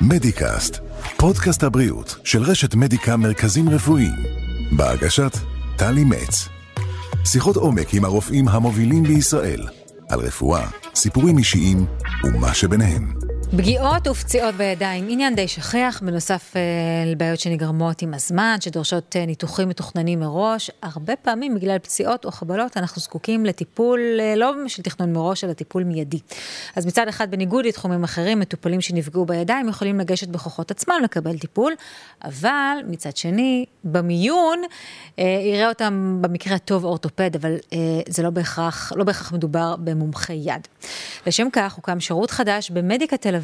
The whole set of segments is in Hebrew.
מדיקאסט, פודקאסט הבריאות של רשת מדיקה מרכזים רפואיים, בהגשת טלי מצ. שיחות עומק עם הרופאים המובילים בישראל, על רפואה, סיפורים אישיים ומה שביניהם. פגיעות ופציעות בידיים, עניין די שכיח, בנוסף אה, לבעיות שנגרמות עם הזמן, שדורשות אה, ניתוחים מתוכננים מראש. הרבה פעמים בגלל פציעות או חבלות אנחנו זקוקים לטיפול, אה, לא של תכנון מראש, אלא טיפול מיידי. אז מצד אחד, בניגוד לתחומים אחרים, מטופלים שנפגעו בידיים יכולים לגשת בכוחות עצמם לקבל טיפול, אבל מצד שני, במיון יראה אותם במקרה הטוב אורתופד, אבל זה לא בהכרח, לא בהכרח מדובר במומחי יד. לשם כך הוקם שירות חדש במדיקה תל אביב,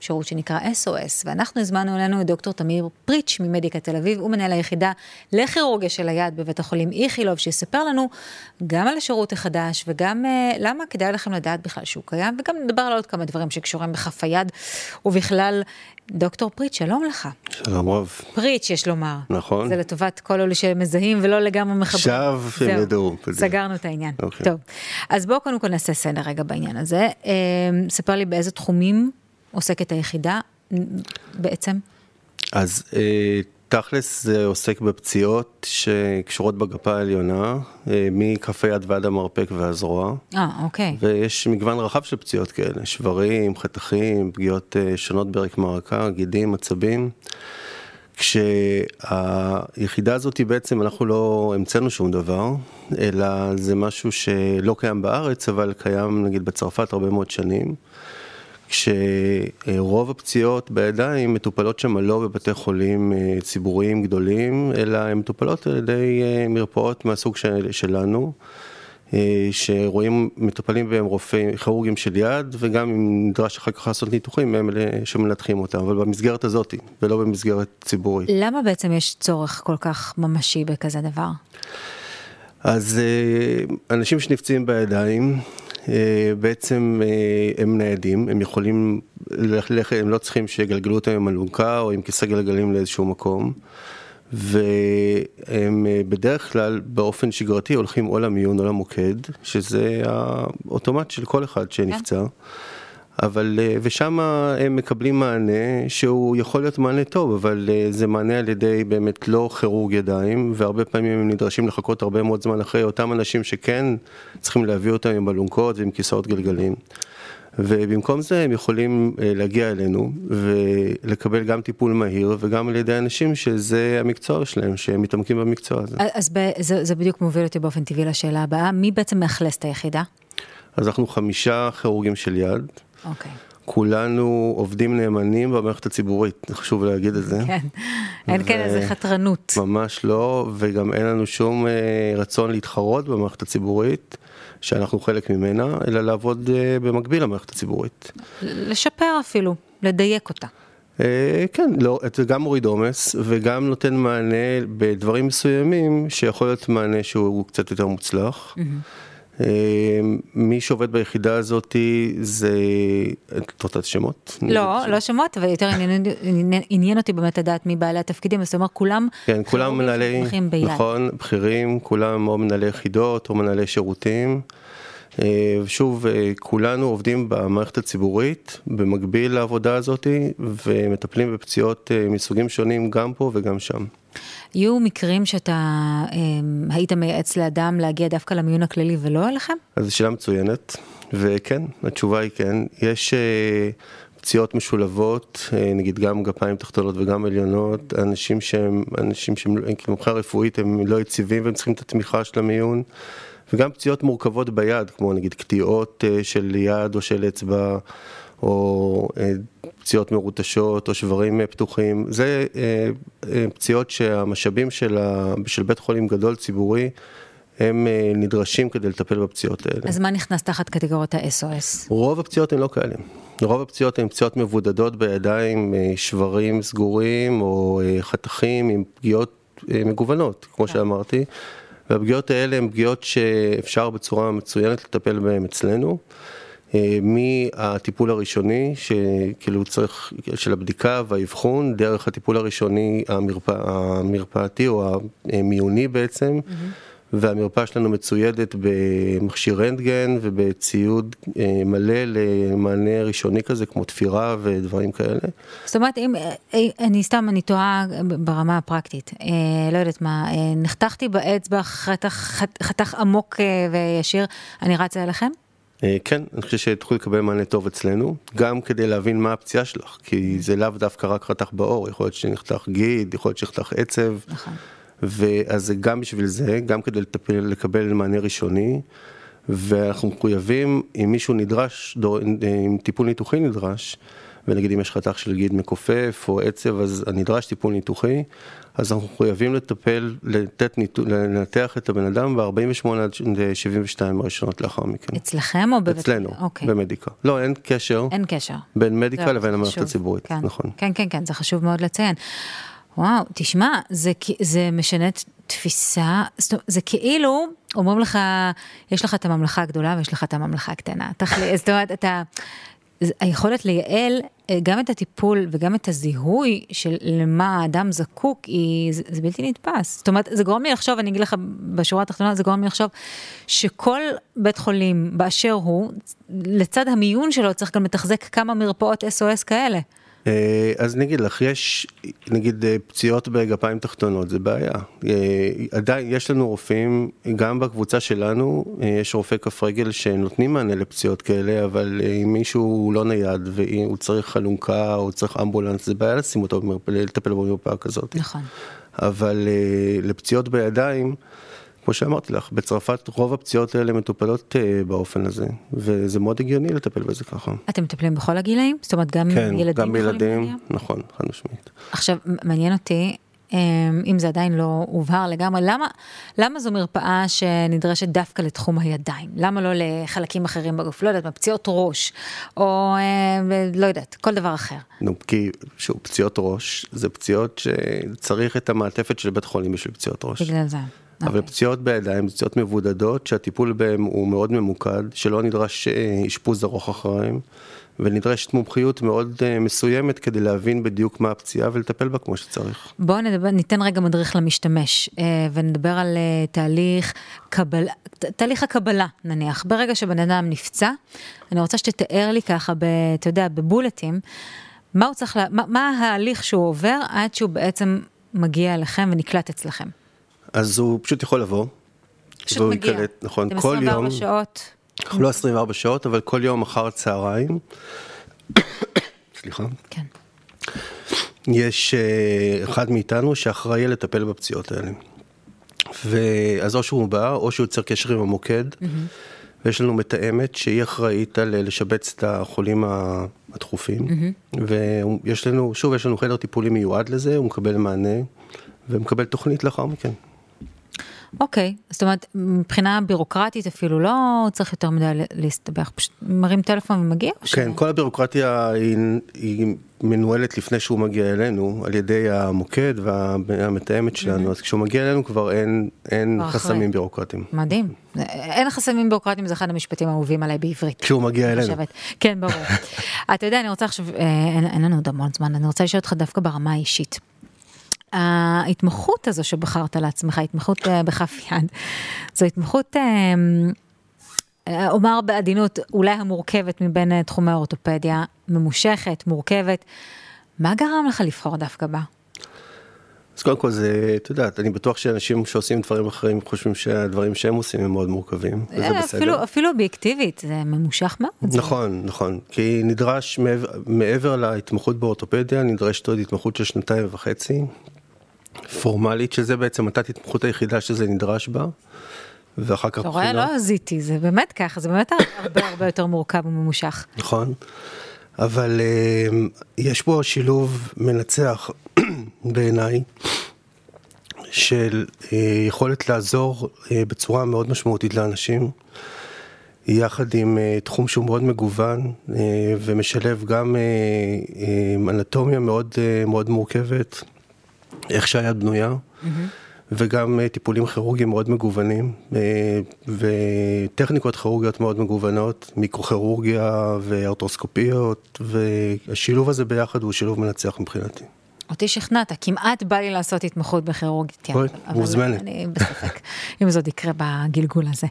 שירות שנקרא SOS, ואנחנו הזמנו אלינו את דוקטור תמיר פריץ' ממדיקה תל אביב, הוא מנהל היחידה לכירורגיה של היד בבית החולים איכילוב, שיספר לנו גם על השירות החדש וגם uh, למה כדאי לכם לדעת בכלל שהוא קיים, וגם נדבר על עוד כמה דברים שקשורים בכף היד, ובכלל דוקטור פריץ', שלום לך. שלום רב. פריץ', יש לומר. נכון. זה לטובת כל אלה שמזהים ולא לגמרי מחברים. עכשיו הם ידעו. סגרנו את העניין. אוקיי. טוב, אז בואו קודם כל נעשה סדר רגע בעניין הזה. אה, ספר לי באיזה תחומים עוסקת היחידה בעצם. אז אה, תכלס זה עוסק בפציעות שקשורות בגפה העליונה, אה, מכף היד ועד המרפק והזרוע. אה, אוקיי. ויש מגוון רחב של פציעות כאלה, שברים, חתכים, פגיעות אה, שונות ברק מרקה, גידים, עצבים. כשהיחידה הזאת בעצם אנחנו לא המצאנו שום דבר, אלא זה משהו שלא קיים בארץ, אבל קיים נגיד בצרפת הרבה מאוד שנים. כשרוב הפציעות בידיים מטופלות שם לא בבתי חולים אה, ציבוריים גדולים, אלא הן מטופלות על ידי אה, מרפאות מהסוג של, שלנו, אה, שרואים, מטופלים בהם רופאים, כירורגים של יד, וגם אם נדרש אחר כך לעשות ניתוחים, הם אלה שמנתחים אותם, אבל במסגרת הזאת, ולא במסגרת ציבורית. למה בעצם יש צורך כל כך ממשי בכזה דבר? אז אנשים שנפצעים בידיים, בעצם אה, הם ניידים, הם יכולים ללכת, הם לא צריכים שיגלגלו אותם עם אלונקה או עם כיסא גלגלים לאיזשהו מקום. והם אה, בדרך כלל באופן שגרתי הולכים או למיון או למוקד, שזה האוטומט של כל אחד שנפצע. כן. אבל, אה, ושם הם מקבלים מענה שהוא יכול להיות מענה טוב, אבל אה, זה מענה על ידי באמת לא כירורג ידיים, והרבה פעמים הם נדרשים לחכות הרבה מאוד זמן אחרי אותם אנשים שכן צריכים להביא אותם עם אלונקות ועם כיסאות גלגלים. ובמקום זה הם יכולים אה, להגיע אלינו ולקבל גם טיפול מהיר וגם על ידי אנשים שזה המקצוע שלהם, שהם מתעמקים במקצוע הזה. אז ב- זה, זה בדיוק מוביל אותי באופן טבעי לשאלה הבאה, מי בעצם מאכלס את היחידה? אז אנחנו חמישה כירורגים של יד. אוקיי. כולנו עובדים נאמנים במערכת הציבורית, חשוב להגיד את זה. כן, אין ו... כאן איזה חתרנות. ממש לא, וגם אין לנו שום אה, רצון להתחרות במערכת הציבורית, שאנחנו חלק ממנה, אלא לעבוד אה, במקביל למערכת הציבורית. לשפר אפילו, לדייק אותה. אה, כן, לא, זה גם מוריד עומס וגם נותן מענה בדברים מסוימים שיכול להיות מענה שהוא קצת יותר מוצלח. Mm-hmm. אמ, מי שעובד ביחידה הזאת זה, את רוצה את השמות? לא, לא שמות, אבל יותר עניין אותי באמת לדעת מי בעלי התפקידים, זאת אומרת כולם, כן, כולם מנהלי, נכון, בכירים, כולם או מנהלי יחידות או מנהלי שירותים. אה, שוב, אה, כולנו עובדים במערכת הציבורית במקביל לעבודה הזאת ומטפלים בפציעות אה, מסוגים שונים גם פה וגם שם. יהיו מקרים שאתה היית מייעץ לאדם להגיע דווקא למיון הכללי ולא אליכם? אז זו שאלה מצוינת, וכן, התשובה היא כן. יש פציעות משולבות, נגיד גם גפיים תחתונות וגם עליונות, אנשים שהם, אנשים שהם, מבחינה רפואית הם לא יציבים והם צריכים את התמיכה של המיון. וגם פציעות מורכבות ביד, כמו נגיד קטיעות אה, של יד או של אצבע, או אה, פציעות מרוטשות או שברים אה, פתוחים, זה פציעות שהמשאבים של, ה, של בית חולים גדול ציבורי הם נדרשים כדי לטפל בפציעות האלה. אז מה נכנס תחת קטגוריית ה-SOS? רוב הפציעות הן לא כאלה. רוב הפציעות הן פציעות מבודדות בידיים, שברים סגורים או חתכים עם פגיעות מגוונות, כמו כן. שאמרתי. והפגיעות האלה הן פגיעות שאפשר בצורה מצוינת לטפל בהן אצלנו. אה, מהטיפול הראשוני, שכאילו צריך, של הבדיקה והאבחון, דרך הטיפול הראשוני המרפא, המרפאתי או המיוני בעצם, mm-hmm. והמרפאה שלנו מצוידת במכשיר רנטגן ובציוד אה, מלא למענה ראשוני כזה, כמו תפירה ודברים כאלה. זאת אומרת, אם, אה, אני סתם, אני תוהה ברמה הפרקטית, אה, לא יודעת מה, נחתכתי באצבע חתך, חתך עמוק וישיר, אני רצה אליכם? כן, אני חושב שתוכלי לקבל מענה טוב אצלנו, גם כדי להבין מה הפציעה שלך, כי זה לאו דווקא רק חתך בעור, יכול להיות שנחתך גיד, יכול להיות שנחתך עצב. נכון. ואז גם בשביל זה, גם כדי לטפל, לקבל מענה ראשוני, ואנחנו מחויבים, אם מישהו נדרש, דור, אם טיפול ניתוחי נדרש, ונגיד אם יש חתך של גיד מכופף או עצב, אז נדרש טיפול ניתוחי, אז אנחנו מחויבים לטפל, לתת, לנתח את הבן אדם ב-48 עד 72 הראשונות לאחר מכן. אצלכם או בבית? אצלנו, אוקיי. במדיקה. לא, אין קשר. אין קשר. בין מדיקה לבין המערכת הציבורית, כן. נכון. כן, כן, כן, זה חשוב מאוד לציין. וואו, תשמע, זה, זה משנה תפיסה, זה כאילו, אומרים לך, יש לך את הממלכה הגדולה ויש לך את הממלכה הקטנה. תחלי, זאת אומרת, אתה, היכולת לייעל אה, גם את הטיפול וגם את הזיהוי של למה האדם זקוק, היא, זה, זה בלתי נתפס. זאת אומרת, זה גורם לי לחשוב, אני אגיד לך בשורה התחתונה, זה גורם לי לחשוב שכל בית חולים באשר הוא, לצד המיון שלו צריך גם לתחזק כמה מרפאות SOS כאלה. אה, אז נגיד לך, יש נגיד אה, פציעות בגפיים תחתונות, זה בעיה. אה, עדיין יש לנו רופאים, גם בקבוצה שלנו, יש רופאי כף רגל שנותנים מענה לפציעות כאלה, אבל אם מישהו לא נייד והוא צריך אלונקה או צריך אמבולנס, זה בעיה לשים אותו, לטפל במרפאה כזאת. נכון. אבל לפציעות בידיים, כמו שאמרתי לך, בצרפת רוב הפציעות האלה מטופלות uh, באופן הזה, וזה מאוד הגיוני לטפל בזה ככה. אתם מטפלים בכל הגילאים? זאת אומרת, גם כן, ילדים? כן, גם בילדים, נכון, חד משמעית. עכשיו, מעניין אותי, אמ, אם זה עדיין לא הובהר לגמרי, למה, למה זו מרפאה שנדרשת דווקא לתחום הידיים? למה לא לחלקים אחרים בגוף? לא יודעת, פציעות ראש, או אה, לא יודעת, כל דבר אחר. נו, כי שוב, פציעות ראש, זה פציעות שצריך את המעטפת של בית חולים בשביל פציעות ראש. בגלל זה. אבל okay. פציעות בידיים, פציעות מבודדות, שהטיפול בהן הוא מאוד ממוקד, שלא נדרש אה, אשפוז ארוך אחריהם, ונדרשת מומחיות מאוד uh, מסוימת כדי להבין בדיוק מה הפציעה ולטפל בה כמו שצריך. בואו נדבר, ניתן רגע מדריך למשתמש, uh, ונדבר על תהליך קבל, תהליך הקבלה נניח. ברגע שבן אדם נפצע, אני רוצה שתתאר לי ככה, ב, אתה יודע, בבולטים, מה הוא צריך, לה, מה, מה ההליך שהוא עובר עד שהוא בעצם מגיע אליכם ונקלט אצלכם. אז הוא פשוט יכול לבוא. פשוט מגיע. יקלט, נכון, כל יום. 24 שעות. לא 24 שעות, אבל כל יום אחר הצהריים. סליחה. כן. יש uh, אחד מאיתנו שאחראי לטפל בפציעות האלה. ואז או שהוא בא, או שהוא יוצר קשר עם המוקד, mm-hmm. ויש לנו מתאמת שהיא אחראית על לשבץ את החולים הדחופים, mm-hmm. ויש לנו, שוב, יש לנו חדר טיפולי מיועד לזה, הוא מקבל מענה, ומקבל תוכנית לאחר מכן. אוקיי, זאת אומרת, מבחינה בירוקרטית אפילו לא צריך יותר מדי להסתבך, פשוט מרים טלפון ומגיע? כן, ש... כל הבירוקרטיה היא, היא מנוהלת לפני שהוא מגיע אלינו, על ידי המוקד והמתאמת שלנו, mm-hmm. אז כשהוא מגיע אלינו כבר אין, אין חסמים. בירוקרטיים. מדהים, אין חסמים בירוקרטיים, זה אחד המשפטים האהובים עליי בעברית. כשהוא מגיע אלינו. חושבת. כן, ברור. אתה יודע, אני רוצה עכשיו, אה, אין, אין לנו עוד המון זמן, אני רוצה לשאול אותך דווקא ברמה האישית. ההתמחות הזו שבחרת לעצמך, התמחות אה, בכף יד, זו התמחות, אה, אה, אומר בעדינות, אולי המורכבת מבין תחומי האורתופדיה, ממושכת, מורכבת. מה גרם לך לבחור דווקא בה? אז קודם כל זה, את יודעת, אני בטוח שאנשים שעושים דברים אחרים חושבים שהדברים שהם עושים הם מאוד מורכבים, וזה בסדר. אפילו, אפילו אובייקטיבית, זה ממושך מאוד. נכון, נכון, כי נדרש, מעבר, מעבר להתמחות באורתופדיה, נדרשת עוד התמחות של שנתיים וחצי, פורמלית, שזה בעצם התת התמחות היחידה שזה נדרש בה. ואחר כך. אתה רואה, לא הזיתי, זה באמת ככה, זה באמת הרבה הרבה יותר מורכב וממושך. נכון, אבל uh, יש פה שילוב מנצח בעיניי, של uh, יכולת לעזור uh, בצורה מאוד משמעותית לאנשים, יחד עם תחום שהוא מאוד מגוון ומשלב גם אנטומיה מאוד, מאוד מורכבת. איך שהיד בנויה, mm-hmm. וגם אה, טיפולים כירורגיים מאוד מגוונים, אה, וטכניקות כירורגיות מאוד מגוונות, מיקרוכירורגיה וארטרוסקופיות, והשילוב הזה ביחד הוא שילוב מנצח מבחינתי. אותי שכנעת, כמעט בא לי לעשות התמחות בכירורגיה. בואי, מוזמנת. אני בספק, אם זאת יקרה בגלגול הזה.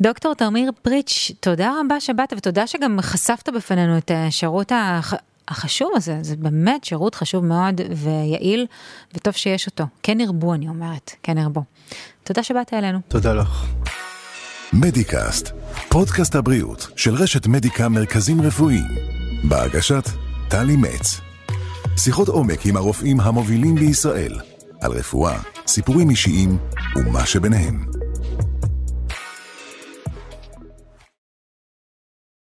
דוקטור תמיר פריץ', תודה רבה שבאת, ותודה שגם חשפת בפנינו את השירות הח... החשוב הזה, זה באמת שירות חשוב מאוד ויעיל, וטוב שיש אותו. כן ירבו, אני אומרת, כן ירבו. תודה שבאת אלינו. תודה לך. מדיקאסט, פודקאסט הבריאות של רשת מדיקה מרכזים רפואיים, בהגשת טלי מצ. שיחות עומק עם הרופאים המובילים בישראל, על רפואה, סיפורים אישיים ומה שביניהם.